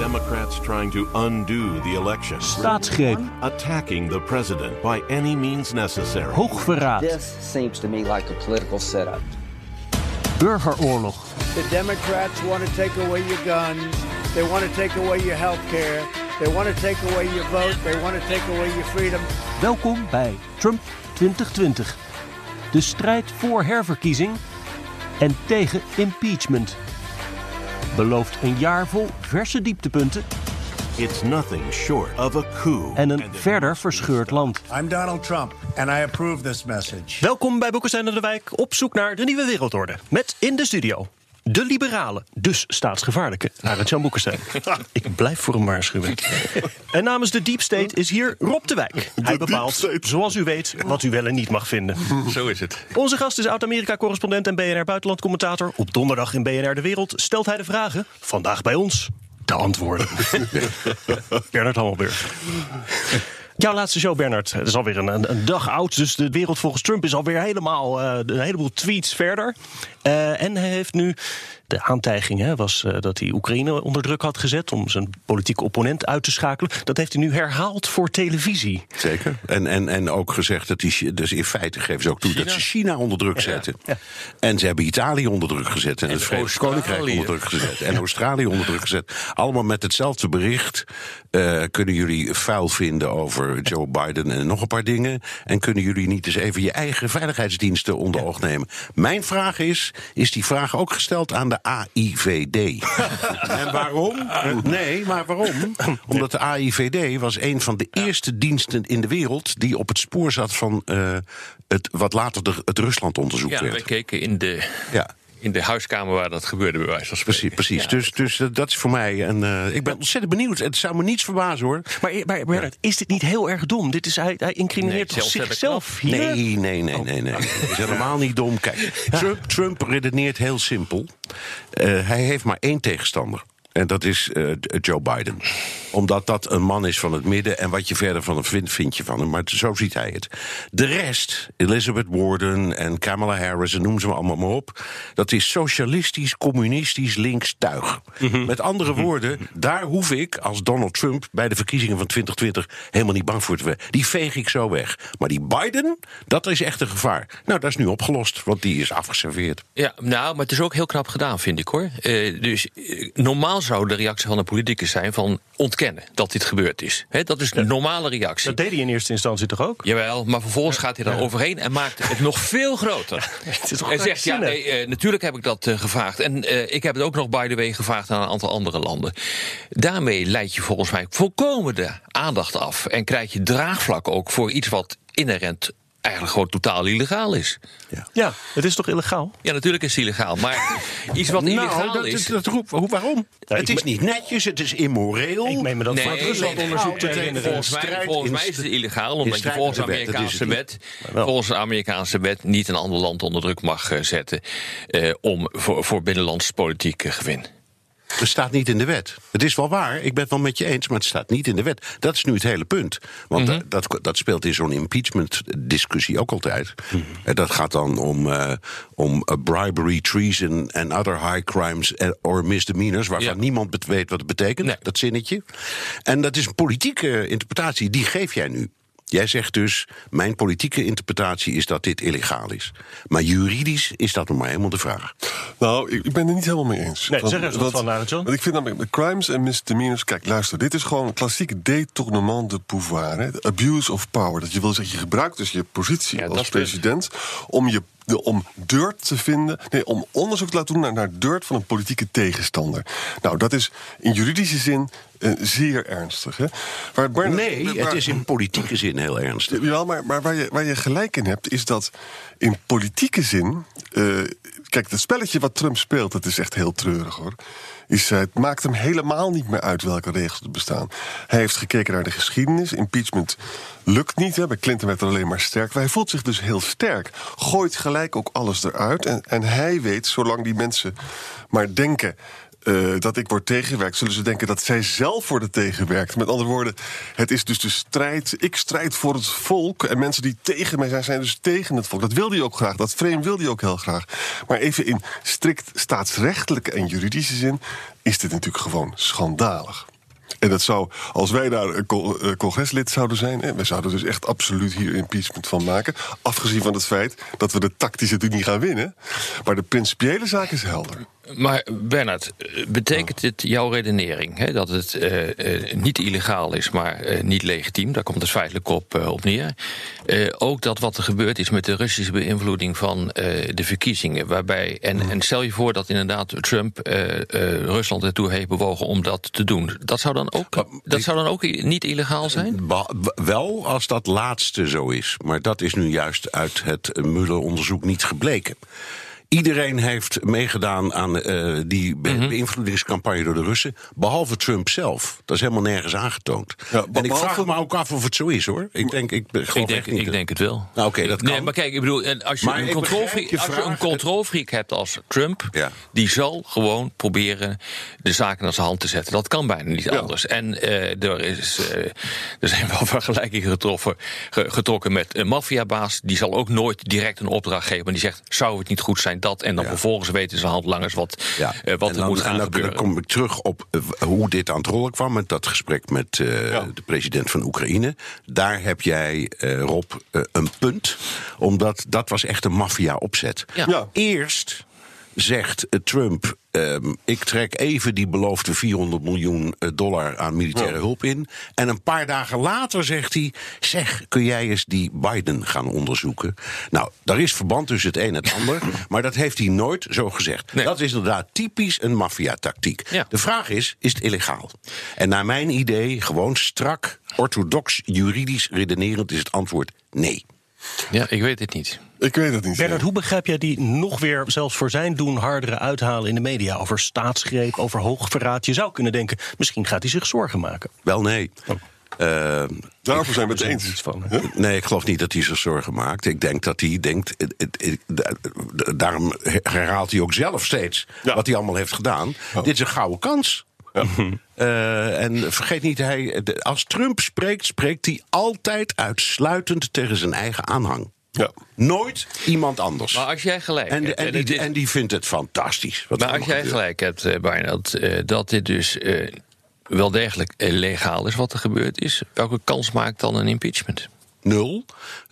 Democrats trying to undo the election. Staatsgreep. Attacking the president by any means necessary. Hoogverraad. This seems to me like a political setup. Burgeroorlog. The Democrats want to take away your guns. They want to take away your health care. They want to take away your vote. They want to take away your freedom. Welkom bij Trump 2020. De strijd voor herverkiezing en tegen impeachment. Belooft een jaar vol verse dieptepunten It's nothing short of a coup. en een verder verscheurd land. I'm Donald Trump, and I approve this message. Welkom bij Boekenstein en de Wijk op zoek naar de nieuwe wereldorde. Met in de studio de liberale, dus staatsgevaarlijke, Arend-Jan Boekenstein. Ik blijf voor hem waarschuwen. en namens de Deep State is hier Rob de Wijk. Hij bepaalt, zoals u weet, wat u wel en niet mag vinden. Zo is het. Onze gast is oud-Amerika-correspondent en BNR-buitenlandcommentator. Op donderdag in BNR De Wereld stelt hij de vragen. Vandaag bij ons de antwoorden. Bernard Hammelburg. Jouw laatste show, Bernard. Is alweer een, een, een dag oud. Dus de wereld volgens Trump is alweer helemaal eh, een heleboel tweets verder. Eh, en hij heeft nu. De aantijging hè, was eh, dat hij Oekraïne onder druk had gezet om zijn politieke opponent uit te schakelen. Dat heeft hij nu herhaald voor televisie. Zeker. En, en, en ook gezegd dat die. Dus in feite geven ze ook toe dat ze China onder druk zetten. ja. En ze hebben Italië onder druk gezet. En, het Verenigd Koninkrijk onder druk gezet. En Australië onder druk gezet. Allemaal met hetzelfde bericht. eh, kunnen jullie vuil vinden over Joe Biden en nog een paar dingen? En kunnen jullie niet eens even je eigen veiligheidsdiensten onder oog nemen? Mijn vraag is: is die vraag ook gesteld aan de AIVD? en waarom? Nee, maar waarom? Omdat de AIVD was een van de eerste diensten in de wereld die op het spoor zat van eh, het, wat later de, het Rusland-onderzoek Ja, werd. wij keken in de, Ja. In de huiskamer waar dat gebeurde, bij wijze van spreken. Precies, precies. Ja. Dus, dus dat is voor mij. En eh, ik ben ontzettend benieuwd. Het zou me niets verbazen hoor. Maar, maar Bernard, is dit niet heel erg dom? Dit is, hij, hij incrimineert Nee, toch zichzelf hier? Nee, nee, nee, nee, nee. Dat is helemaal niet dom. Kijk, Trump, Trump redeneert heel simpel. Eh, hij heeft maar één tegenstander. En dat is eh, Joe Biden. Omdat dat een man is van het midden. En wat je verder van hem vindt, vind je van hem. Maar zo ziet hij het. De rest, Elizabeth Warren en Kamala Harris, en noem ze maar allemaal maar op. Dat is socialistisch, communistisch, links tuig. Met andere woorden, daar hoef ik als Donald Trump bij de verkiezingen van 2020 helemaal niet bang voor te zijn. Die veeg ik zo weg. Maar die Biden, dat is echt een gevaar. Nou, dat is nu opgelost, want die is afgeserveerd. Ja, nou, maar het is ook heel knap gedaan, vind ik hoor. Eh, dus eh, normaal zou de reactie van een politicus zijn van ontkennen dat dit gebeurd is. Dat is de normale reactie. Dat deed hij in eerste instantie toch ook? Jawel, maar vervolgens gaat hij daar overheen en maakt het nog veel groter. Het is toch En zegt, ja, nee, eh, natuurlijk heb ik dat eh, gevraagd. En eh, ik heb het ook nog, by the way, gevraagd aan een aantal andere landen. Daarmee leid je volgens mij volkomen de aandacht af. En krijg je draagvlak ook voor iets wat inherent eigenlijk gewoon totaal illegaal is. Ja, het is toch illegaal? Ja, natuurlijk is het illegaal. Maar iets wat illegaal nou, dat, is... dat, roep- hoe, waarom? Ja, het is me- niet netjes, het is immoreel. Ik meen me dat Nee, van Rusland-onderzoek te herinneren. Volgens mij, volgens mij is het illegaal, omdat je volgens de dat Amerikaanse het wet, volgens de Amerikaanse wet niet een ander land onder druk mag eh, zetten eh, om voor, voor binnenlandse politiek eh, gewin. Het staat niet in de wet. Het is wel waar, ik ben het wel met je eens, maar het staat niet in de wet. Dat is nu het hele punt. Want Mhm. dat, dat speelt in zo'n impeachment-discussie ook altijd. Mhm. Dat gaat dan om, eh, om eh, bribery, treason en other high crimes eh, or misdemeanors, waarvan Ja. niemand weet wat het betekent, Nee. dat zinnetje. En dat is een politieke interpretatie, die geef jij nu. Jij zegt dus, mijn politieke interpretatie is dat dit illegaal is. Maar juridisch is dat nog maar helemaal de vraag. Nou, ik ik ben het niet helemaal mee eens. Nee, Want zeg eens wat van. Want ik vind namelijk, de crimes en misdemeanors... Kijk, luister, dit is gewoon een klassieke détournement de pouvoir. Hè? Abuse of power. Dat je wil zeggen, je gebruikt dus je positie Ja, als president... om je de- om dirt te vinden. Nee, om onderzoek te laten doen naar, naar dirt van een politieke tegenstander. Nou, dat is in juridische zin eh, zeer ernstig. Hè? Waar Bernard- Nee, waar- het is in politieke zin heel ernstig. ja, maar, maar waar, je, waar je gelijk in hebt, is dat in politieke zin. eh, kijk, het spelletje wat Trump speelt, dat is echt heel treurig hoor. Is, eh, het maakt hem helemaal niet meer uit welke regels er bestaan. Hij heeft gekeken naar de geschiedenis. Impeachment lukt niet. Hè. Bij Clinton werd er alleen maar sterk. Hij voelt zich dus heel sterk. Gooit gelijk ook alles eruit. En, en hij weet, zolang die mensen maar denken. Eh, dat ik word tegengewerkt, zullen ze denken dat zij zelf worden tegengewerkt. Met andere woorden, het is dus de strijd. Ik strijd voor het volk. En mensen die tegen mij zijn, zijn dus tegen het volk. Dat wil hij ook graag. Dat frame wil hij ook heel graag. Maar even in strikt staatsrechtelijke en juridische zin is dit natuurlijk gewoon schandalig. En dat zou, als wij daar eh, congreslid zouden zijn, wij zouden dus echt absoluut hier impeachment van maken. Afgezien van het feit dat we de tactische natuurlijk niet gaan winnen. Maar de principiële zaak is helder. Maar Bernard, betekent dit jouw redenering hè, dat het eh, eh, niet illegaal is, maar eh, niet legitiem? Daar komt het feitelijk op, op neer. Ook dat wat er gebeurd is met de Russische beïnvloeding van de verkiezingen, waarbij en, en stel je voor dat inderdaad Trump Rusland ertoe heeft bewogen om dat te doen. Dat zou dan ook, dat zou dan ook niet illegaal zijn? Wel als dat laatste zo is. Maar dat is nu juist uit het Mueller-onderzoek niet gebleken. Iedereen heeft meegedaan aan eh, die be- Mhm. beïnvloedingscampagne door de Russen. Behalve Trump zelf. Dat is helemaal nergens aangetoond. Ja, en ik vraag me ook af of het zo is hoor. Ik denk, ik, denk, ik denk het wel. Nou, oké, dat kan. Nee, maar kijk, ik bedoel, als je Maar een controlfreak, begrijp je als je vraag. een controlfreak hebt als Trump, Ja. die zal gewoon proberen de zaken naar zijn hand te zetten. Dat kan bijna niet anders. En eh, er, is, eh, er zijn wel vergelijkingen getroffen, ge- getrokken met een maffiabaas. Die zal ook nooit direct een opdracht geven. Maar die zegt, zou het niet goed zijn dat? En dan Ja. vervolgens weten zijn handlangers wat, Ja. eh, wat En er dan- moet en gaan dan, gebeuren. Dan kom ik terug op eh, hoe dit aan het rollen kwam met dat gesprek met eh, de president van Oekraïne. Daar heb jij, eh, Rob, een punt. Omdat dat was echt een maffia-opzet. Ja. Ja. Eerst zegt Trump. ehm, ik trek even die beloofde 400 miljoen eh, dollar aan militaire hulp in. En een paar dagen later zegt hij: Zeg, kun jij eens die Biden gaan onderzoeken? Nou, daar is verband tussen het een en het ander. maar dat heeft hij nooit zo gezegd. Nee. Dat is inderdaad typisch een maffiatactiek. Ja. De vraag is: is het illegaal? En naar mijn idee, gewoon strak, orthodox, juridisch redenerend, is het antwoord nee. Ja, ik weet het niet. Ik weet het niet. Bernard, hoe begrijp jij die nog weer, zelfs voor zijn doen, hardere uithalen in de media? Over staatsgreep, over hoogverraad. Je zou kunnen denken, misschien gaat hij zich zorgen maken. Wel nee. Ehm, Daarvoor zijn we het eens. van? Huh? Nee, ik geloof niet dat hij zich zorgen maakt. Ik denk dat hij denkt. het- het- het- da- da- Daarom herhaalt hij ook zelf steeds Ja. wat hij allemaal heeft gedaan. Dit is een gouden kans. Eh, en vergeet niet, hij, als Trump spreekt, spreekt hij altijd uitsluitend tegen zijn eigen aanhang. Ja. Nooit iemand anders. Maar als jij gelijk En, hebt, en, en die, en die vindt het fantastisch. Wat Maar als jij gebeurt. gelijk hebt, eh, Barnard, eh, dat dit dus eh, wel degelijk legaal is wat er gebeurd is, welke kans maakt dan een impeachment? Nul.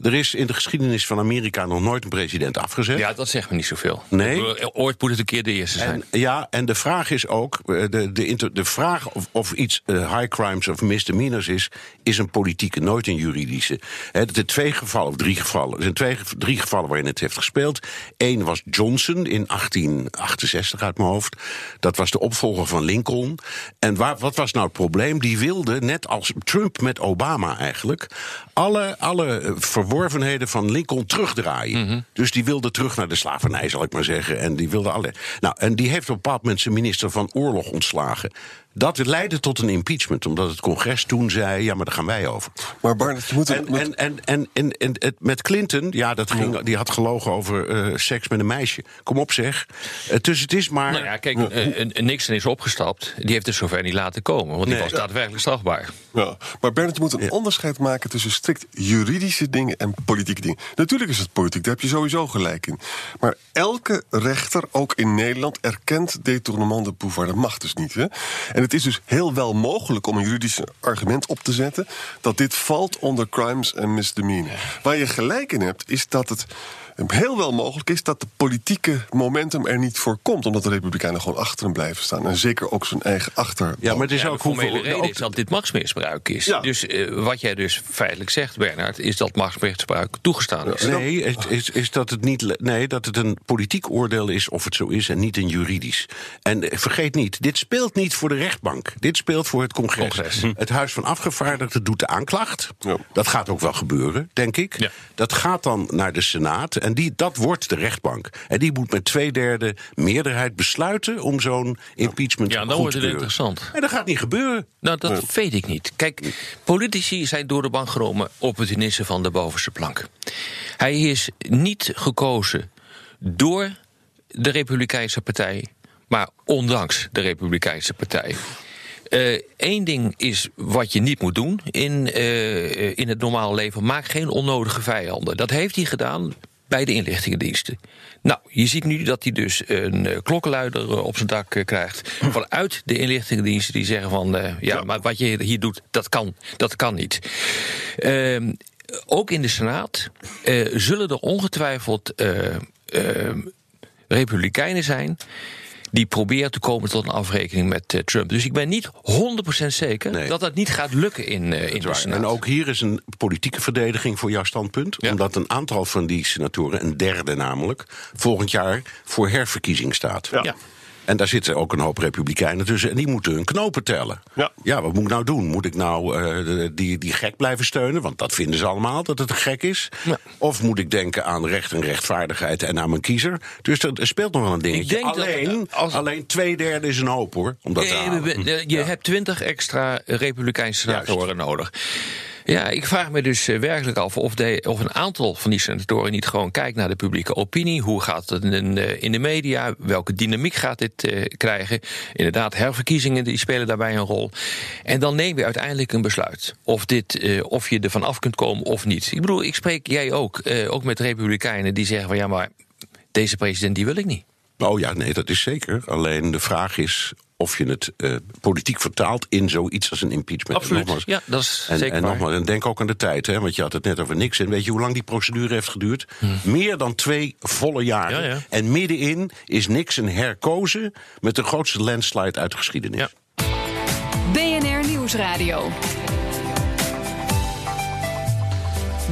Er is in de geschiedenis van Amerika nog nooit een president afgezet. Ja, dat zegt me niet zoveel. Nee? Bedoel, Ooit moet het een keer de eerste zijn. En, ja, en de vraag is ook: eh, de, de, de vraag of, of iets eh, high crimes of misdemeanors is, is een politieke, nooit een juridische. Hè, Er zijn twee gevallen, of drie gevallen. Er zijn twee, drie gevallen waarin het heeft gespeeld. Eén was Johnson in 1868 uit mijn hoofd. Dat was de opvolger van Lincoln. En waar, wat was nou het probleem? Die wilde, net als Trump met Obama eigenlijk, alle, alle eh, verworvenheden van Lincoln terugdraaien. Dus die wilde terug naar de slavernij, zal ik maar zeggen. En die wilde alle. Nou, en die heeft op een bepaald moment zijn minister van Oorlog ontslagen. Dat leidde tot een impeachment, omdat het congres toen zei: ja, maar daar gaan wij over. Maar Barnett, je moet En, en, en, en, en, en het, met Clinton, ja, dat ging, die had gelogen over eh, seks met een meisje. Kom op, zeg. Eh, dus het is maar. Nou ja, kijk, eh, Nixon is opgestapt. Die heeft het zover niet laten komen, want die Nee. was daadwerkelijk strafbaar. Ja, maar Bernard, je moet een onderscheid maken tussen strikt juridische dingen en politieke dingen. Natuurlijk is het politiek, daar heb je sowieso gelijk in. Maar elke rechter, ook in Nederland, erkent détournement de pouvoir. Dat mag dus niet. Hè? En het is dus heel wel mogelijk om een juridisch argument op te zetten dat dit valt onder crimes en misdemeanor. Waar je gelijk in hebt, is dat het heel wel mogelijk is dat de politieke momentum er niet voor komt. Omdat de Republikeinen gewoon achter hem blijven staan. En zeker ook zijn eigen achterban. Ja, maar het is Ja, ook hoeveel. reden ook- is dat dit machtsmisbruik is. Ja. Dus eh, wat jij dus feitelijk zegt, Bernard, is dat machtsmisbruik toegestaan is. Nee, het is, is dat het niet. Nee, dat het een politiek oordeel is of het zo is en niet een juridisch. En eh, vergeet niet, dit speelt niet voor de rechtbank. Dit speelt voor het congres. Congres. Het Huis van Afgevaardigden doet de aanklacht. Dat gaat ook wel gebeuren, denk ik. Ja. Dat gaat dan naar de Senaat en die, dat wordt de rechtbank. En die moet met twee derde meerderheid besluiten om zo'n impeachment Ja, dan goed wordt te het interessant. En dat gaat niet gebeuren. Nou, dat weet ik niet. Kijk, politici zijn door de bank genomen opportunisten van de bovenste plank. Hij is niet gekozen door de Republikeinse Partij, maar ondanks de Republikeinse Partij. Eén ding is wat je niet moet doen in, eh, in het normale leven. Maak geen onnodige vijanden. Dat heeft hij gedaan bij de inlichtingendiensten. Nou, je ziet nu dat hij dus een eh, klokkenluider eh, op zijn dak eh, krijgt. Vanuit de inlichtingendiensten die zeggen van... ja, maar wat je hier doet, dat kan, dat kan niet. Ehm, ook in de Senaat zullen er ongetwijfeld eh, eh, republikeinen zijn die proberen te komen tot een afrekening met eh, Trump. Dus ik ben niet 100% zeker Nee. dat dat niet gaat lukken in, eh, in de. Senaat. En ook hier is een politieke verdediging voor jouw standpunt. Ja. Omdat een aantal van die senatoren, een derde namelijk, volgend jaar voor herverkiezing staat. Ja. En daar zitten ook een hoop republikeinen tussen. En die moeten hun knopen tellen. Ja. wat moet ik nou doen? Moet ik nou eh, die, die gek blijven steunen? Want dat vinden ze allemaal, dat het een gek is. Ja. Of moet ik denken aan recht en rechtvaardigheid en aan mijn kiezer? Dus er, er speelt nog wel een dingetje. denk dat, alleen, als- alleen twee derde is een hoop, hoor. Om dat te halen. we- we- je hebt twintig extra Republikeinse senatoren nodig. Ja, ik vraag me dus eh, werkelijk af of, de, of een aantal van die senatoren niet gewoon kijkt naar de publieke opinie. Hoe gaat het in, de- in de media? Welke dynamiek gaat dit eh, krijgen? Inderdaad, herverkiezingen die spelen daarbij een rol. En dan neem je uiteindelijk een besluit. Of, dit, eh, of je er van af kunt komen of niet. Ik bedoel, ik spreek jij ook, eh, ook met Republikeinen die zeggen van ja, maar deze president die wil ik niet. Oh ja, nee, dat is zeker. Alleen de vraag is of je het eh, politiek vertaalt in zoiets als een impeachment. Absoluut. Nogmaals- Ja, dat is en, zeker en waar. nogmaals, en denk ook aan de tijd, hè, want je had het net over niks. En weet je hoe lang die procedure heeft geduurd? Meer dan twee volle jaren. Hmm. Ja, ja. En middenin is Nixon herkozen met de grootste landslide uit de geschiedenis. Ja. BNR Nieuwsradio.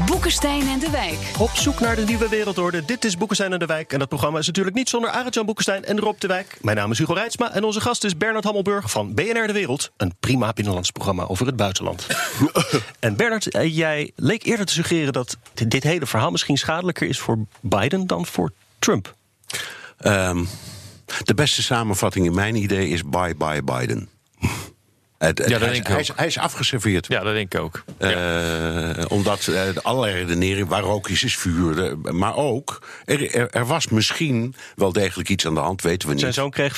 Boekenstein en de Wijk. Op zoek naar de nieuwe wereldorde. Dit is Boekenstein en de Wijk. En dat programma is natuurlijk niet zonder Arend-Jan Boekenstein en Rob de Wijk. Mijn naam is Hugo Reitsma en onze gast is Bernard Hammelburg van BNR De Wereld. Een prima binnenlands programma over het buitenland. en Bernard, eh, jij leek eerder te suggereren dat dit dit hele verhaal misschien schadelijker is voor Biden dan voor Trump. Ehm, de beste samenvatting in mijn idee is bye bye Biden. Het- het- dat hij, denk is, ik hij, ook. is, hij is afgeserveerd. Ja, dat denk ik ook. Eh, omdat eh, allerlei redeneringen, waar rook is, is vuur. Maar ook, er, er, er was misschien wel degelijk iets aan de hand, weten we niet. Zijn zoon kreeg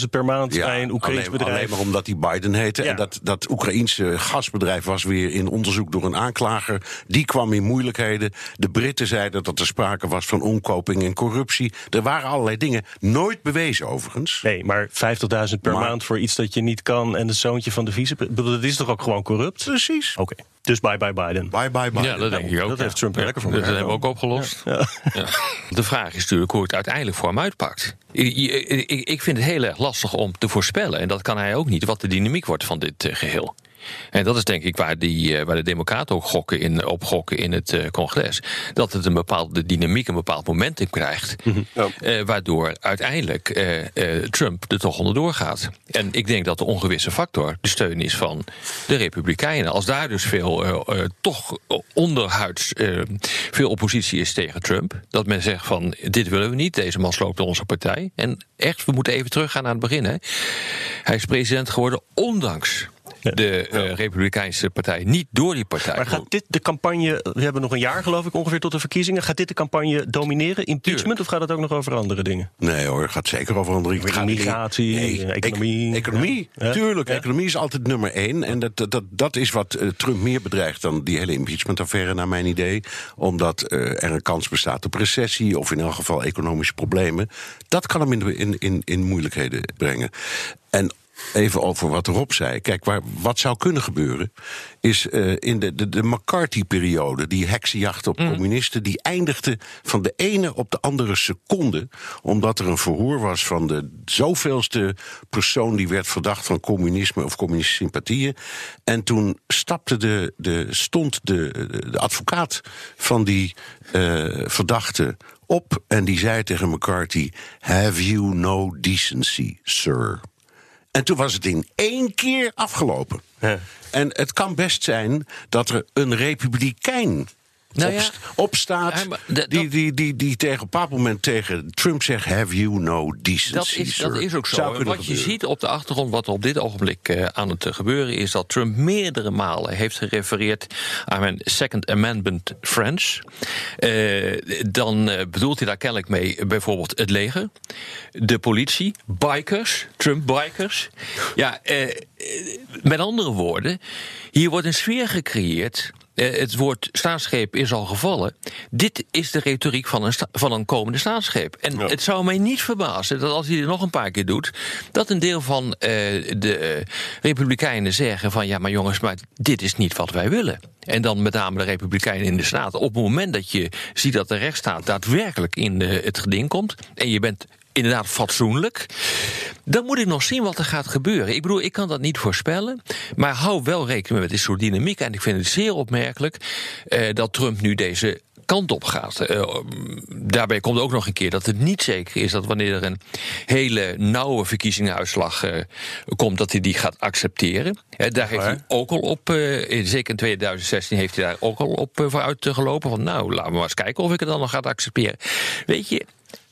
50.000 per maand bij een Oekraïns alleen, bedrijf. alleen maar omdat hij Biden heette. Ja. En dat, dat Oekraïense gasbedrijf was weer in onderzoek door een aanklager. Die kwam in moeilijkheden. De Britten zeiden dat er sprake was van omkoping en corruptie. Er waren allerlei dingen. Nooit bewezen overigens. Nee, maar 50.000 per Maar- maand voor iets dat je niet kan... en het zoontje van de vice... Ik bedoel, Dat is toch ook gewoon corrupt? Precies. Oké, dus bye bye Biden. Bye bye Biden. Ja, dat denk ik ook. dat ja. heeft Trump Ja, lekker voor Dat elkaar hebben we ook opgelost. Ja. De vraag is natuurlijk hoe het uiteindelijk voor hem uitpakt. Ik, ik, ik vind het heel erg lastig om te voorspellen. En dat kan hij ook niet, wat de dynamiek wordt van dit eh, geheel. En dat is denk ik waar, die, eh, waar de Democraten ook gokken in, op gokken in het eh, congres. Dat het een bepaalde dynamiek, een bepaald momentum krijgt. eh, waardoor uiteindelijk Trump er toch onderdoor gaat. En ik denk dat de ongewisse factor de steun is van de Republikeinen. Als daar dus veel, toch onderhuids veel oppositie is tegen Trump. Dat men zegt van dit willen we niet, deze man sloopt onze partij. En echt, we moeten even teruggaan naar het begin. Hè. Hij is president geworden ondanks de eh, Republikeinse partij, niet door die partij. Maar gaat dit de campagne, we hebben nog een jaar geloof ik ongeveer tot de verkiezingen, gaat dit de campagne domineren, impeachment, of gaat het ook nog over andere dingen? Nee hoor, het gaat zeker over andere Nee, eh, economie. ec- economie, Ja. tuurlijk. Ja. Economie is altijd nummer één. En dat, dat, dat is wat eh, Trump meer bedreigt dan die hele impeachment-affaire, naar mijn idee. Omdat eh, er een kans bestaat op recessie of in elk geval economische problemen. Dat kan hem in, in, in moeilijkheden brengen. En even over wat Rob zei. Kijk, waar, wat zou kunnen gebeuren, is eh, in de, de, de McCarthy-periode, die heksenjacht op Mm. communisten, die eindigde van de ene op de andere seconde, omdat er een verhoor was van de zoveelste persoon die werd verdacht van communisme of communistische sympathieën. En toen stapte de, de, stond de, de advocaat van die eh, verdachte op en die zei tegen McCarthy: Have you no decency, sir? En toen was het in één keer afgelopen. En het kan best zijn dat er een republikein Nou ja. opst- opstaat... Dat- die, die, die, die tegen op een bepaald moment tegen Trump zegt... have you no decency, Dat is, dat sir?" is ook zo. En wat je ziet op de achtergrond, wat er op dit ogenblik eh, aan het gebeuren is, dat Trump meerdere malen heeft gerefereerd aan mijn Second Amendment friends. Eh, dan eh, bedoelt hij daar kennelijk mee bijvoorbeeld het leger, de politie, bikers, Trump-bikers. Ja, met andere woorden, hier wordt een sfeer gecreëerd. Eh, het woord staatsgreep is al gevallen. Dit is de retoriek van een, van een komende staatsgreep. En het zou mij niet verbazen dat als hij dit nog een paar keer doet, dat een deel van eh, de eh, Republikeinen zeggen van ja, maar jongens, maar dit is niet wat wij willen. En dan met name de Republikeinen in de Staten. Op het moment dat je ziet dat de rechtsstaat daadwerkelijk in eh, het geding komt. en je bent inderdaad fatsoenlijk. Dan moet ik nog zien wat er gaat gebeuren. Ik bedoel, ik kan dat niet voorspellen. Maar hou wel rekening met dit soort dynamiek. En ik vind het zeer opmerkelijk eh, dat Trump nu deze kant op gaat. Eh, daarbij komt ook nog een keer dat het niet zeker is dat wanneer er een hele nauwe verkiezingsuitslag eh, komt, dat hij die gaat accepteren. Daar heeft hij ook al op, eh, in- zeker in 2016 heeft hij daar ook al op vooruit gelopen. Van nou, laten we maar eens kijken of ik het dan nog ga accepteren. Weet je,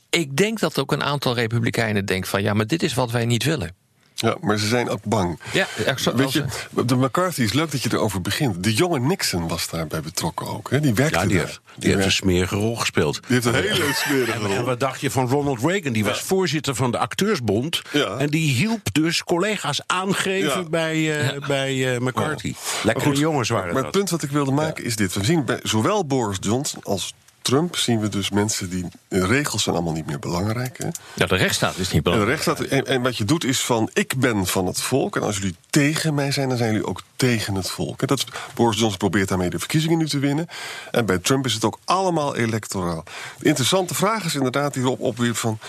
ik denk dat ook een aantal Republikeinen denkt van ja, maar dit is wat wij niet willen. Ja, maar ze zijn ook bang. Ja, echt zo- Weet je, de McCarthy is leuk dat je erover begint. De jonge Nixon was daarbij betrokken ook. Hè? Die werkte Ja, die daar. heeft, die heeft een smerige rol gespeeld. Die heeft een hele smerige En rol. wat dacht je van Ronald Reagan? Die was voorzitter van de Acteursbond. Ja. En die hielp dus collega's aangeven Ja. bij, eh, bij eh, McCarthy. Lekkere goed, jongens waren Maar het dat. punt wat ik wilde maken is dit. We zien bij zowel Boris Johnson als Trump... zien we dus mensen die... Regels zijn allemaal niet meer belangrijk. Hè? Ja, de rechtsstaat is niet En, de belangrijk. rechtsstaat, en, en wat je doet is van, ik ben van het volk... en als jullie tegen mij zijn, dan zijn jullie ook tegen het volk. En dat is, Boris Johnson probeert daarmee de verkiezingen nu te winnen. En bij Trump is het ook allemaal electoraal. De interessante vraag is inderdaad die erop opwierp van...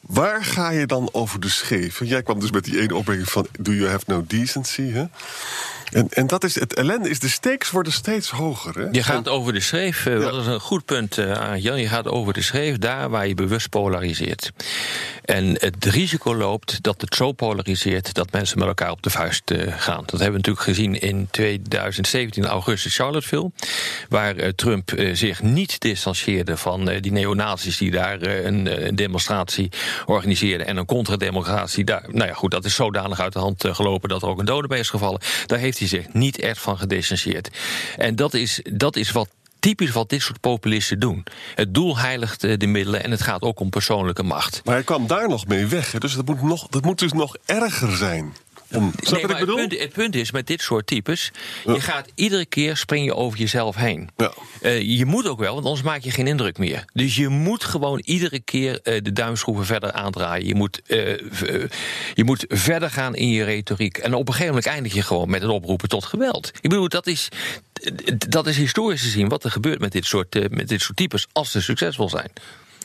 Waar ga je dan over de scheef? Jij kwam dus met die ene opmerking van... do you have no decency? Hè? En, en dat is het ellende is, de stakes worden steeds hoger. Hè? Je gaat over de schreef, eh, dat is een goed punt, eh, Jan. Je gaat over de schreef daar waar je bewust polariseert. En het risico loopt dat het zo polariseert dat mensen met elkaar op de vuist eh, gaan. Dat hebben we natuurlijk gezien in 2017, augustus, Charlottesville. Waar Trump zich niet distancieerde van die neonazis die daar een, demonstratie organiseerden. En een contra-demonstratie daar. Nou ja, goed, dat is zodanig uit de hand gelopen dat er ook een dode bij is gevallen. Daar heeft hij zich niet echt van gedistanceerd. En dat is, dat is wat typisch wat dit soort populisten doen. Het doel heiligt eh, de middelen en het gaat ook om persoonlijke macht. Maar hij kwam daar nog mee weg. Dus dat moet, nog, dat moet dus nog erger zijn. Om, snap Nee, je wat maar ik bedoel? het, punt, het punt is met dit soort types, je gaat iedere keer spring je over jezelf heen. Ja. Eh, je moet ook wel, want anders maak je geen indruk meer. Dus je moet gewoon iedere keer eh, de duimschroeven verder aandraaien. Je moet, eh, je moet verder gaan in je retoriek. En op een gegeven moment eindig je gewoon met het oproepen tot geweld. Ik bedoel, dat is, dat is historisch gezien wat er gebeurt met dit soort, met dit soort types als ze succesvol zijn.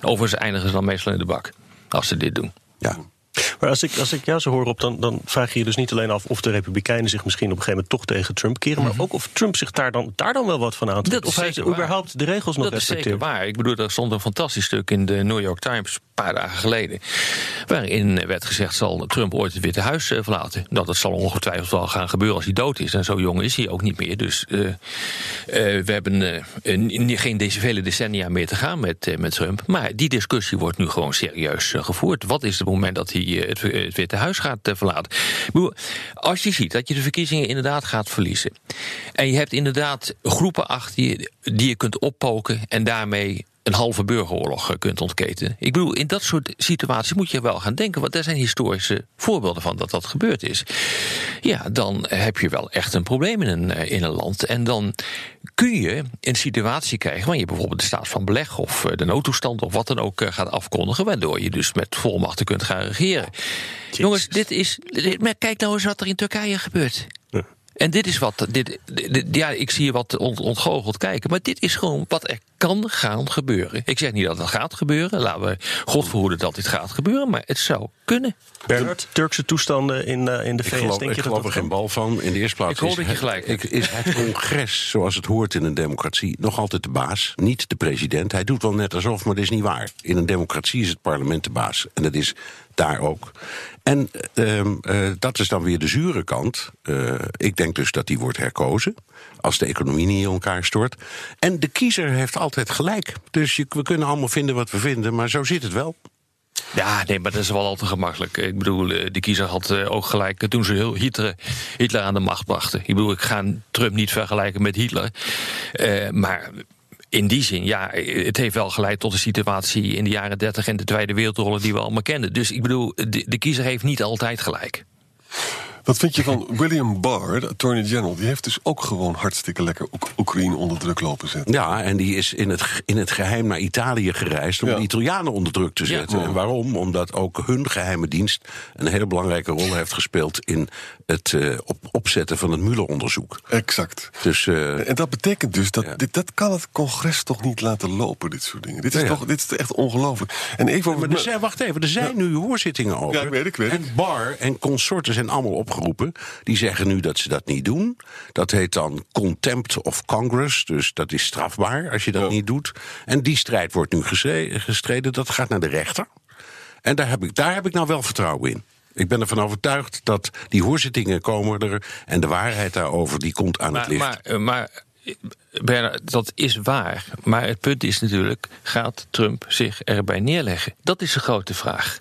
Overigens eindigen ze dan meestal in de bak als ze dit doen. Ja. Maar als ik, als ik jou zo hoor op, dan, dan vraag je je dus niet alleen af of de Republikeinen zich misschien op een gegeven moment toch tegen Trump keren, maar ook of Trump zich daar dan, daar dan wel wat van aantrekt. Mhm. Of hij waar. überhaupt de regels nog Dat is zeker respecteert. waar. Ik bedoel, er stond een fantastisch stuk in de New York Times paar dagen geleden. Waarin werd gezegd: zal Trump ooit het Witte Huis eh, verlaten? Nou, dat zal ongetwijfeld wel gaan gebeuren als hij dood is. En zo jong is hij ook niet meer. Dus eh, eh, we hebben geen deze vele decennia meer te gaan met, met Trump. Maar die discussie wordt nu gewoon serieus gevoerd. Wat is het moment dat hij het, het Witte Huis gaat verlaten? Als je ziet dat je de verkiezingen inderdaad gaat verliezen. En je hebt inderdaad groepen achter je die je kunt oppoken en daarmee een halve burgeroorlog eh, kunt ontketen. Ik bedoel, in dat soort situaties moet je wel gaan denken, want er zijn historische voorbeelden van dat dat gebeurd is. Ja, dan heb je wel echt een probleem in een, eh, in een land. En dan kun je een situatie krijgen waar je bijvoorbeeld de staat van beleg of eh, de noodtoestand of wat dan ook gaat afkondigen, waardoor je dus met volmachten kunt gaan regeren. Jongens, dit is. dit- maar kijk nou eens wat er in Turkije gebeurt. En dit is wat. Dit, dit- ja, ik zie je wat ont, ontgoocheld kijken. Maar dit is gewoon wat er kan gaan gebeuren. Ik zeg niet dat het gaat gebeuren. Laten we God verhoeden dat dit gaat gebeuren. Maar het zou kunnen. Bernard, Turkse toestanden in, eh, in de Ik VS, geloof, denk ik je dat geloof dat er geen bal van. In de eerste plaats Ik hoop is, dat je het- gelijk hebt. ik- is het congres, zoals het hoort in een democratie, nog altijd de baas. Niet de president. Hij doet wel net alsof, maar dat is niet waar. In een democratie is het parlement de baas. En dat is daar ook. En ehm, eh, dat is dan weer de zure kant. Eh, ik denk dus dat die wordt herkozen. Als de economie niet in elkaar stort. En de kiezer heeft altijd gelijk. Dus we kunnen allemaal vinden wat we vinden, maar zo zit het wel. Ja, nee, maar dat is wel al te gemakkelijk. Ik bedoel, eh, de kiezer had ook gelijk toen ze heel Hitler, Hitler aan de macht brachten. Ik bedoel, ik ga Trump niet vergelijken met Hitler. Maar in die zin, ja, het heeft wel geleid tot de situatie in de jaren 30 en de Tweede Wereldoorlog die we allemaal kenden. Dus ik bedoel, de, de kiezer heeft niet altijd gelijk. Wat vind je van William Barr, de attorney general? Die heeft dus ook gewoon hartstikke lekker Oek- Oekraïne onder druk lopen zetten. Ja, en die is in het, in het geheim naar Italië gereisd om Ja. de Italianen onder druk te zetten. Ja. En waarom? Omdat ook hun geheime dienst een hele belangrijke rol heeft gespeeld in het eh, op, opzetten van het Mueller-onderzoek. Exact. Dus eh, En dat betekent dus dat Ja. dit, dat kan het congres toch niet laten lopen, dit soort dingen. Dit is, Ja, ja. toch, dit is echt ongelooflijk. En even over Maar er zijn, wacht even, er zijn nu hoorzittingen over. Ja, ik weet het, ik weet. En Bar en consorten zijn allemaal Die zeggen nu dat ze dat niet doen. Dat heet dan contempt of Congress. Dus dat is strafbaar als je dat Ja. niet doet. En die strijd wordt nu gestre- gestreden. Dat gaat naar de rechter. En daar heb ik, daar heb ik nou wel vertrouwen in. Ik ben ervan overtuigd dat die hoorzittingen komen er. En de waarheid daarover die komt aan het licht. maar, eh, maar Bernard, dat is waar. Maar het punt is natuurlijk, gaat Trump zich erbij neerleggen? Dat is de grote vraag.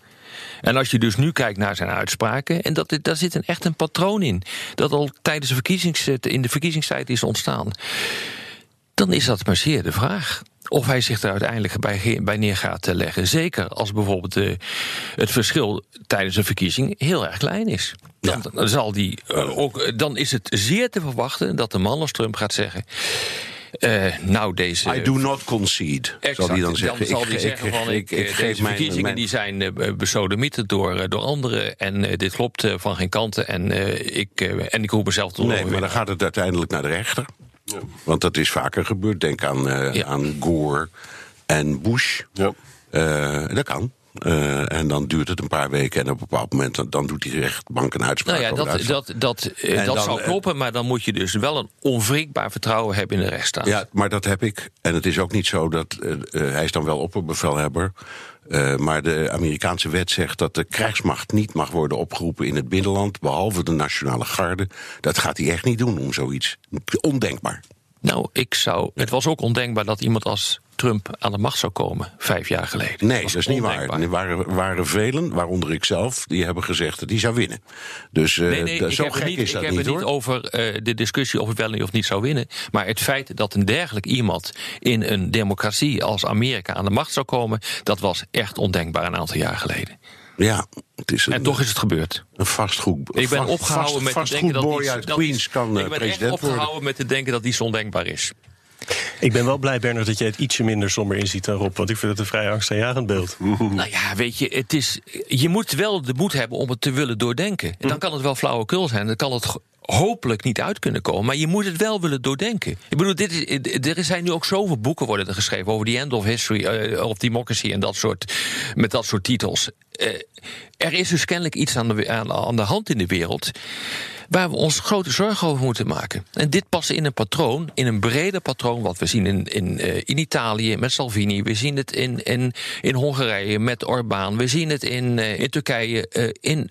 En als je dus nu kijkt naar zijn uitspraken, en dat, daar zit een, echt een patroon in, dat al tijdens de verkiezings, in de verkiezingstijd is ontstaan, dan is dat maar zeer de vraag. Of hij zich er uiteindelijk bij, bij neer gaat eh, leggen. Zeker als bijvoorbeeld eh, het verschil tijdens een verkiezing heel erg klein is. Dan, zal die, eh, ook, eh, dan is het zeer te verwachten dat de man als Trump gaat zeggen. Eh, nou, deze. I do not concede, Exact. zal hij dan zeggen. zal Ik- hij ik- zeggen van ik- ik, ik eh, geef deze mijn- verkiezingen mijn- die zijn eh, besodemieterd door, door anderen en eh, dit klopt eh, van geen kanten en eh, ik eh, en ik roep mezelf tot Nee, maar dan gaat het uiteindelijk naar de rechter. Want dat is vaker gebeurd. Denk aan, eh, Ja. aan Gore en Bush. Ja. Eh, dat kan. Eh, en dan duurt het een paar weken en op een bepaald moment dan, dan doet die rechtbank een uitspraak. Nou ja, dat, dat, dat, eh, dat dan, zou eh, kloppen, maar dan moet je dus wel een onwrikbaar vertrouwen hebben in de rechtsstaat. Ja, maar dat heb ik. En het is ook niet zo dat. hij is dan wel opperbevelhebber. eh, maar de Amerikaanse wet zegt dat de krijgsmacht niet mag worden opgeroepen in het binnenland. behalve de Nationale Garde. Dat gaat hij echt niet doen om zoiets. Ondenkbaar. Nou, ik zou. Het was ook ondenkbaar dat iemand als Trump aan de macht zou komen vijf jaar geleden. Nee, dat is niet waar. Er waren, waren velen, waaronder ik zelf, die hebben gezegd dat hij zou winnen. Dus eh, Nee, nee, dat- zo gek niet, is dat ik heb niet het niet over eh, de discussie of het wel of niet zou winnen. Maar het feit dat een dergelijk iemand in een democratie als Amerika aan de macht zou komen, dat was echt ondenkbaar een aantal jaar geleden. Ja, het is een, En toch is het gebeurd. een vastgoed. Ik ben vast- opgehouden vast- met te denken dat iets- uit dat Queens kan Ik ben echt president worden. opgehouden met te denken dat iets ondenkbaar is. Ik ben wel blij, Bernard, dat jij het ietsje minder somber inziet dan Rob. Want ik vind het een vrij angstaanjagend beeld. Nou ja, weet je, het is, je moet wel de moed hebben om het te willen doordenken. En dan kan het wel flauwekul zijn, dan kan het hopelijk niet uit kunnen komen. Maar je moet het wel willen doordenken. Ik bedoel, dit is, er zijn nu ook zoveel boeken worden geschreven over the end of history eh, of democracy en dat soort, met dat soort titels. Eh, er is dus kennelijk iets aan de, aan, de hand in de wereld waar we ons grote zorgen over moeten maken. En dit past in een patroon, in een breder patroon, wat we zien in, in, eh, in Italië met Salvini, we zien het in, in, in Hongarije met Orbán, we zien het in, in Turkije, in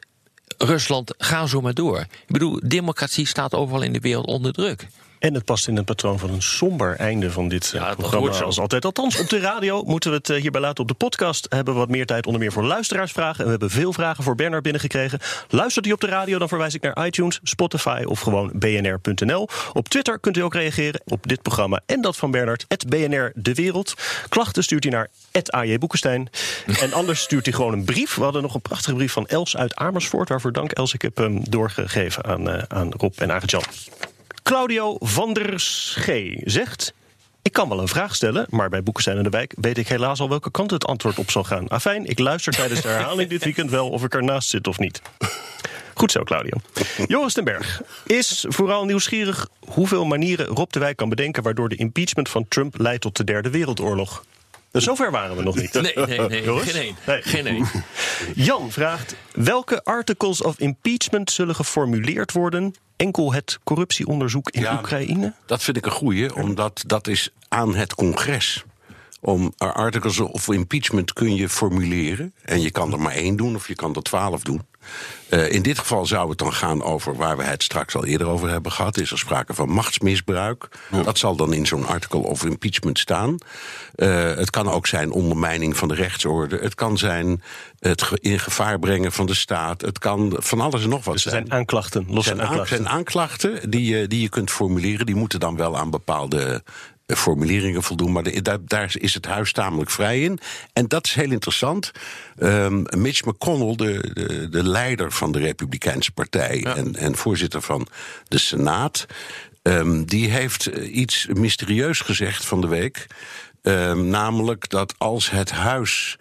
Rusland, ga zo maar door. Ik bedoel, democratie staat overal in de wereld onder druk. En het past in het patroon van een somber einde van dit eh, dat programma. wordt zo. Als altijd. Althans, op de radio moeten we het eh, hierbij laten. Op de podcast hebben we wat meer tijd, onder meer voor luisteraarsvragen. En we hebben veel vragen voor Bernard binnengekregen. Luistert u op de radio, dan verwijs ik naar iTunes, Spotify of gewoon bnr.nl. Op Twitter kunt u ook reageren op dit programma en dat van Bernard. BNR De Wereld. Klachten stuurt u naar AJ Boekenstein. En anders stuurt u gewoon een brief. We hadden nog een prachtige brief van Els uit Amersfoort. Waarvoor dank Els. Ik heb hem doorgegeven aan, eh, aan Rob en Arjan. Claudio van der Schee zegt... Ik kan wel een vraag stellen, maar bij Boekenstein en de Wijk... weet ik helaas al welke kant het antwoord op zal gaan. Afijn, ik luister tijdens de herhaling dit weekend wel... of ik ernaast zit of niet. Goed zo, Claudio. Joris den Berg is vooral nieuwsgierig... hoeveel manieren Rob de Wijk kan bedenken... waardoor de impeachment van Trump leidt tot de Derde Wereldoorlog. Dus zover waren we nog niet. Nee, nee, nee. Geen één. Nee. Geen één. Jan vraagt: welke articles of impeachment zullen geformuleerd worden? Enkel het corruptieonderzoek in Ja, Oekraïne? Dat vind ik een goeie, omdat dat is aan het congres. Om articles of impeachment kun je formuleren. En je kan er maar één doen of je kan er twaalf doen. Eh, in dit geval zou het dan gaan over waar we het straks al eerder over hebben gehad. Is er sprake van machtsmisbruik? Dat zal dan in zo'n article of impeachment staan. Eh, het kan ook zijn ondermijning van de rechtsorde. Het kan zijn het in gevaar brengen van de staat. Het kan van alles en nog wat Dus er zijn. zijn aanklachten, losse aanklachten. zijn aanklachten die je, die je kunt formuleren. Die moeten dan wel aan bepaalde formuleringen voldoen. Maar de- daar, daar is het huis tamelijk vrij in. En dat is heel interessant. Ehm, Mitch McConnell, de, de, de leider van de Republikeinse Partij... En, en voorzitter van de Senaat... ehm, die heeft eh, iets mysterieus gezegd van de week. Ehm, namelijk dat als het huis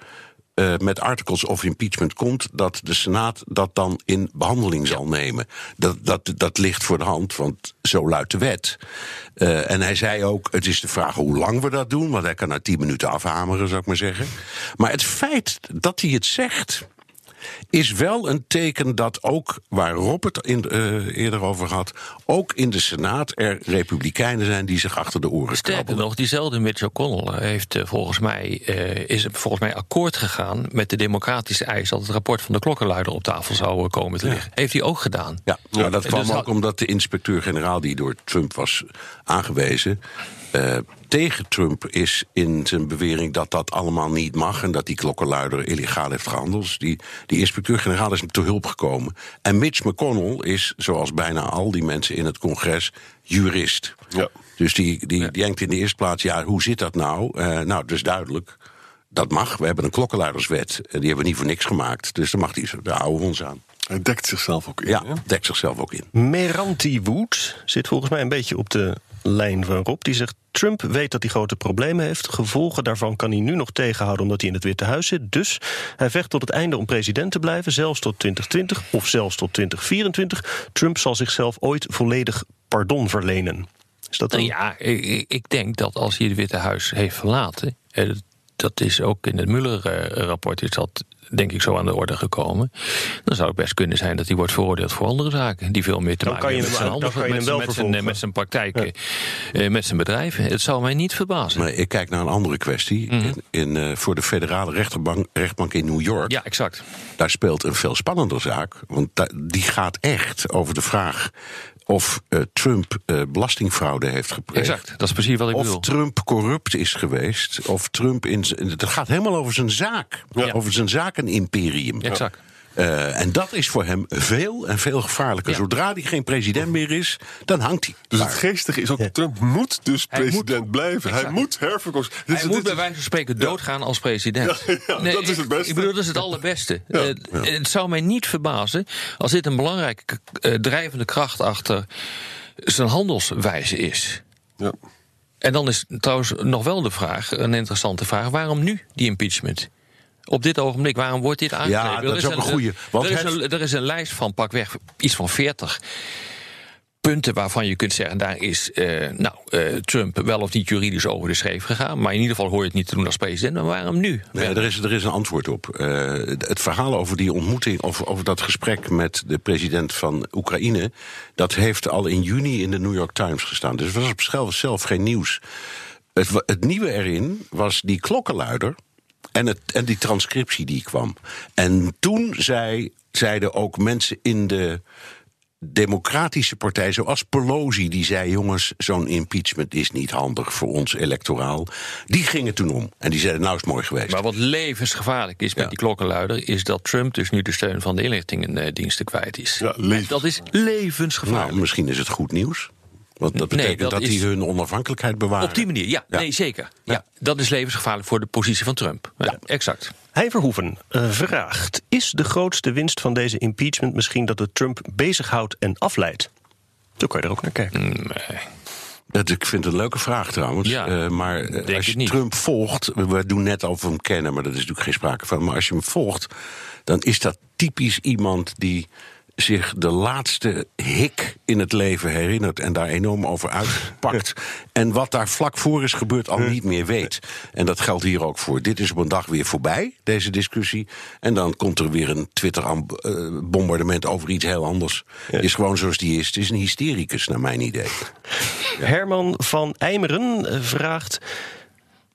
eh, met articles of impeachment komt, dat de Senaat dat dan in behandeling zal nemen. Dat, dat, dat ligt voor de hand, want zo luidt de wet. Eh, en hij zei ook: het is de vraag hoe lang we dat doen, want hij kan na tien minuten afhameren, zou ik maar zeggen. Maar het feit dat hij het zegt is wel een teken dat ook, waar Rob het in, eh, eerder over had, ook in de Senaat er republikeinen zijn die zich achter de oren Sterker krabbelen. nog, diezelfde Mitch O'Connell heeft eh, volgens mij, eh, is volgens mij akkoord gegaan met de democratische eis dat het rapport van de klokkenluider op tafel zou komen te liggen. Heeft hij ook gedaan. Ja, nou, dat Dus kwam had- ook omdat de inspecteur-generaal die door Trump was aangewezen. Eh, tegen Trump is in zijn bewering dat dat allemaal niet mag. en dat die klokkenluider illegaal heeft gehandeld. Dus die, die inspecteur-generaal is hem te hulp gekomen. En Mitch McConnell is, zoals bijna al die mensen in het congres, jurist. Ja. Dus die, die, die denkt in de eerste plaats: ja, hoe zit dat nou? Eh, nou, het is duidelijk. Dat mag. We hebben een klokkenluiderswet. En die hebben we niet voor niks gemaakt. Dus daar mag die, daar houden we ons aan. Hij dekt zichzelf ook in. Ja, hè? dekt zichzelf ook in. Meranti Wood zit volgens mij een beetje op de lijn van Rob. Die zegt: Trump weet dat hij grote problemen heeft. Gevolgen daarvan kan hij nu nog tegenhouden omdat hij in het Witte Huis zit. Dus hij vecht tot het einde om president te blijven, zelfs tot 2020 of zelfs tot 2024. Trump zal zichzelf ooit volledig pardon verlenen. Is dat Nou een... ja, ik, denk dat als hij het Witte Huis heeft verlaten. eh, dat is ook in het Mueller-rapport is dat denk ik zo aan de orde gekomen. Dan zou het best kunnen zijn dat hij wordt veroordeeld voor andere zaken die veel meer te Dan maken hebben met zijn dan kan je handels, hem met, zijn- met, zijn, vervolgen. met zijn praktijken, eh, met zijn bedrijven. Het zou mij niet verbazen. Nee, ik kijk naar een andere kwestie. in, in, eh, voor de federale rechterbank, rechtbank in New York. Ja, exact. Daar speelt een veel spannender zaak. Want die gaat echt over de vraag of eh, Trump eh, belastingfraude heeft gepleegd. Exact, dat is precies wat ik Of bedoel. Trump corrupt is geweest. Of Trump in. Het gaat helemaal over zijn zaak. Over zijn zakenimperium. Exact. Eh, en dat is voor hem veel en veel gevaarlijker. Ja. Zodra hij geen president meer is, dan hangt hij. Dus het geestige is ook, Trump moet dus Hij president moet. blijven. Hij moet herverkozen. Hij is- moet dit bij wijze van spreken doodgaan als president. Ja, ja, dat is het beste. Ik bedoel, dat is het allerbeste. Eh, Het zou mij niet verbazen als dit een belangrijke eh, drijvende kracht achter zijn handelswijze is. Ja. En dan is trouwens nog wel de vraag, een interessante vraag: waarom nu die impeachment? Op dit ogenblik, waarom wordt dit aangegrepen? dat Er is ook een goeie, Er, want is een, er is een lijst van pakweg iets van 40 punten waarvan je kunt zeggen, daar is eh, nou, eh, Trump wel of niet juridisch over de schreef gegaan. Maar in ieder geval hoor je het niet te doen als president. Maar waarom nu? Nee, er is, er is een antwoord op. Eh, het verhaal over die ontmoeting, of over dat gesprek met de president van Oekraïne, dat heeft al in juni in de New York Times gestaan. Dus het was op zichzelf zelf geen nieuws. Het, het nieuwe erin was die klokkenluider en, het, en die transcriptie die kwam. En toen zei, zeiden ook mensen in de democratische partij zoals Pelosi, die zei: jongens, zo'n impeachment is niet handig voor ons electoraal. Die gingen toen om. En die zeiden: nou is het mooi geweest. Maar wat levensgevaarlijk is met die klokkenluider, is dat Trump dus nu de steun van de inlichtingendiensten kwijt is. Ja, dat is levensgevaarlijk. nou, misschien is het goed nieuws. Want dat Nee, betekent dat dat, is- die hun onafhankelijkheid bewaren. Op die manier, ja, Ja. nee zeker. Ja. dat is levensgevaarlijk voor de positie van Trump. Ja, exact. Hij Verhoeven eh, vraagt: Is de grootste winst van deze impeachment misschien dat het Trump bezighoudt en afleidt? Zo kan je er ook naar kijken. Dat, ik vind het een leuke vraag trouwens. Ja, Eh, maar eh, als je. Trump volgt, we- doen net of we hem kennen, maar dat is natuurlijk geen sprake van. Maar als je hem volgt, dan is dat typisch iemand die zich de laatste hik in het leven herinnert en daar enorm over uitpakt. en wat daar vlak voor is gebeurd al niet meer weet. En dat geldt hier ook voor. Dit is op een dag weer voorbij, deze discussie. En dan komt er weer een Twitter-bombardement over iets heel anders. Is gewoon zoals die is. Het is een hystericus, naar mijn idee. Herman van Eimeren eh, vraagt.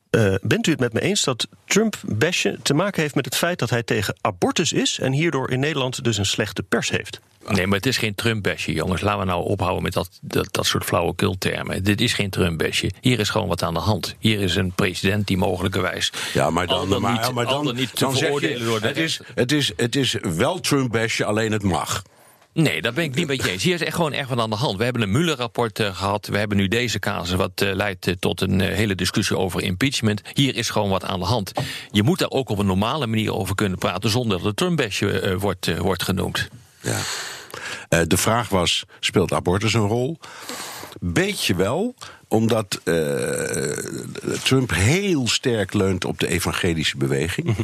Eh, bent u het met me eens dat Trump-bashen te maken heeft met het feit dat hij tegen abortus is en hierdoor in Nederland dus een slechte pers heeft? Nee, maar het is geen Trump-basje, jongens. Laten we nou ophouden met dat, dat, dat soort flauwekultermen. Dit is geen Trump-basje. Hier is gewoon wat aan de hand. Hier is een president die mogelijkerwijs... Ja, maar dan, maar, niet, ja, maar dan, dan niet te dan zeg veroordelen je, door de het is, het, is, het is wel Trump-basje, alleen het mag. Nee, dat ben ik niet met je eens. Hier is echt gewoon echt wat aan de hand. We hebben een Mueller-rapport eh, gehad. We hebben nu deze casus, wat eh, leidt eh, tot een hele discussie over impeachment. Hier is gewoon wat aan de hand. Je moet daar ook op een normale manier over kunnen praten... zonder dat het Trump-basje eh, wordt, wordt genoemd. Ja. Eh, de vraag was, speelt abortus een rol? Beetje wel, omdat eh, Trump heel sterk leunt op de evangelische beweging.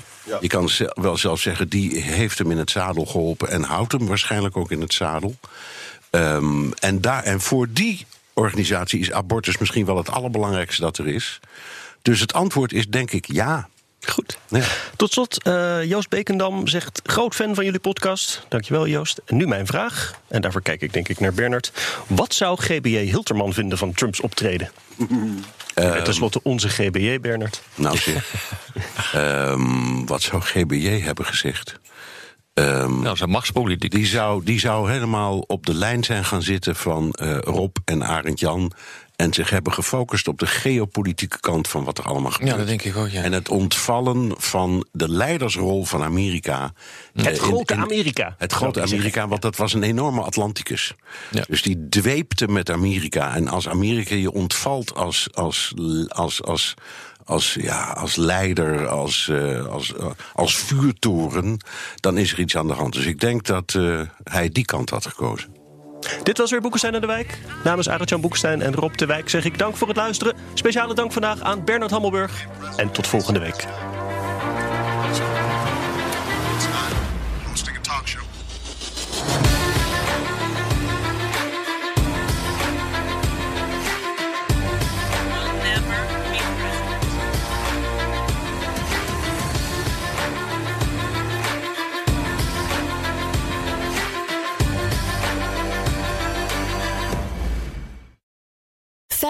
Je kan wel zelfs zeggen, die heeft hem in het zadel geholpen... en houdt hem waarschijnlijk ook in het zadel. Ehm, en, daar, en voor die organisatie is abortus misschien wel het allerbelangrijkste dat er is. Dus het antwoord is denk ik ja. Goed. Ja. Tot slot, eh, Joost Bekendam zegt: groot fan van jullie podcast. Dankjewel, Joost. En nu mijn vraag, en daarvoor kijk ik denk ik naar Bernard. Wat zou GBJ Hilterman vinden van Trumps optreden? En Ten slotte onze GBJ, Bernard. Nou zeg, Ehm, wat zou GBJ hebben gezegd? Ehm, Nou, een machtspolitiek. die, zou, die zou helemaal op de lijn zijn gaan zitten van eh, Rob en Arend Jan. En zich hebben gefocust op de geopolitieke kant van wat er allemaal gebeurt. Ja, dat denk ik ook, ja. En het ontvallen van de leidersrol van Amerika. Het eh, in- grote in- Amerika. Het grote. Amerika, want dat was een enorme Atlanticus. Ja. Dus die dweepte met Amerika. En als Amerika je ontvalt als, als, als, als, als, ja, als leider, als, eh, als, eh, als vuurtoren, dan is er iets aan de hand. Dus ik denk dat eh, hij die kant had gekozen. Dit was weer Boekenstein en de Wijk. Namens Arend-Jan Boekenstein en Rob de Wijk zeg ik dank voor het luisteren. Speciale dank vandaag aan Bernard Hammelburg. En tot volgende week.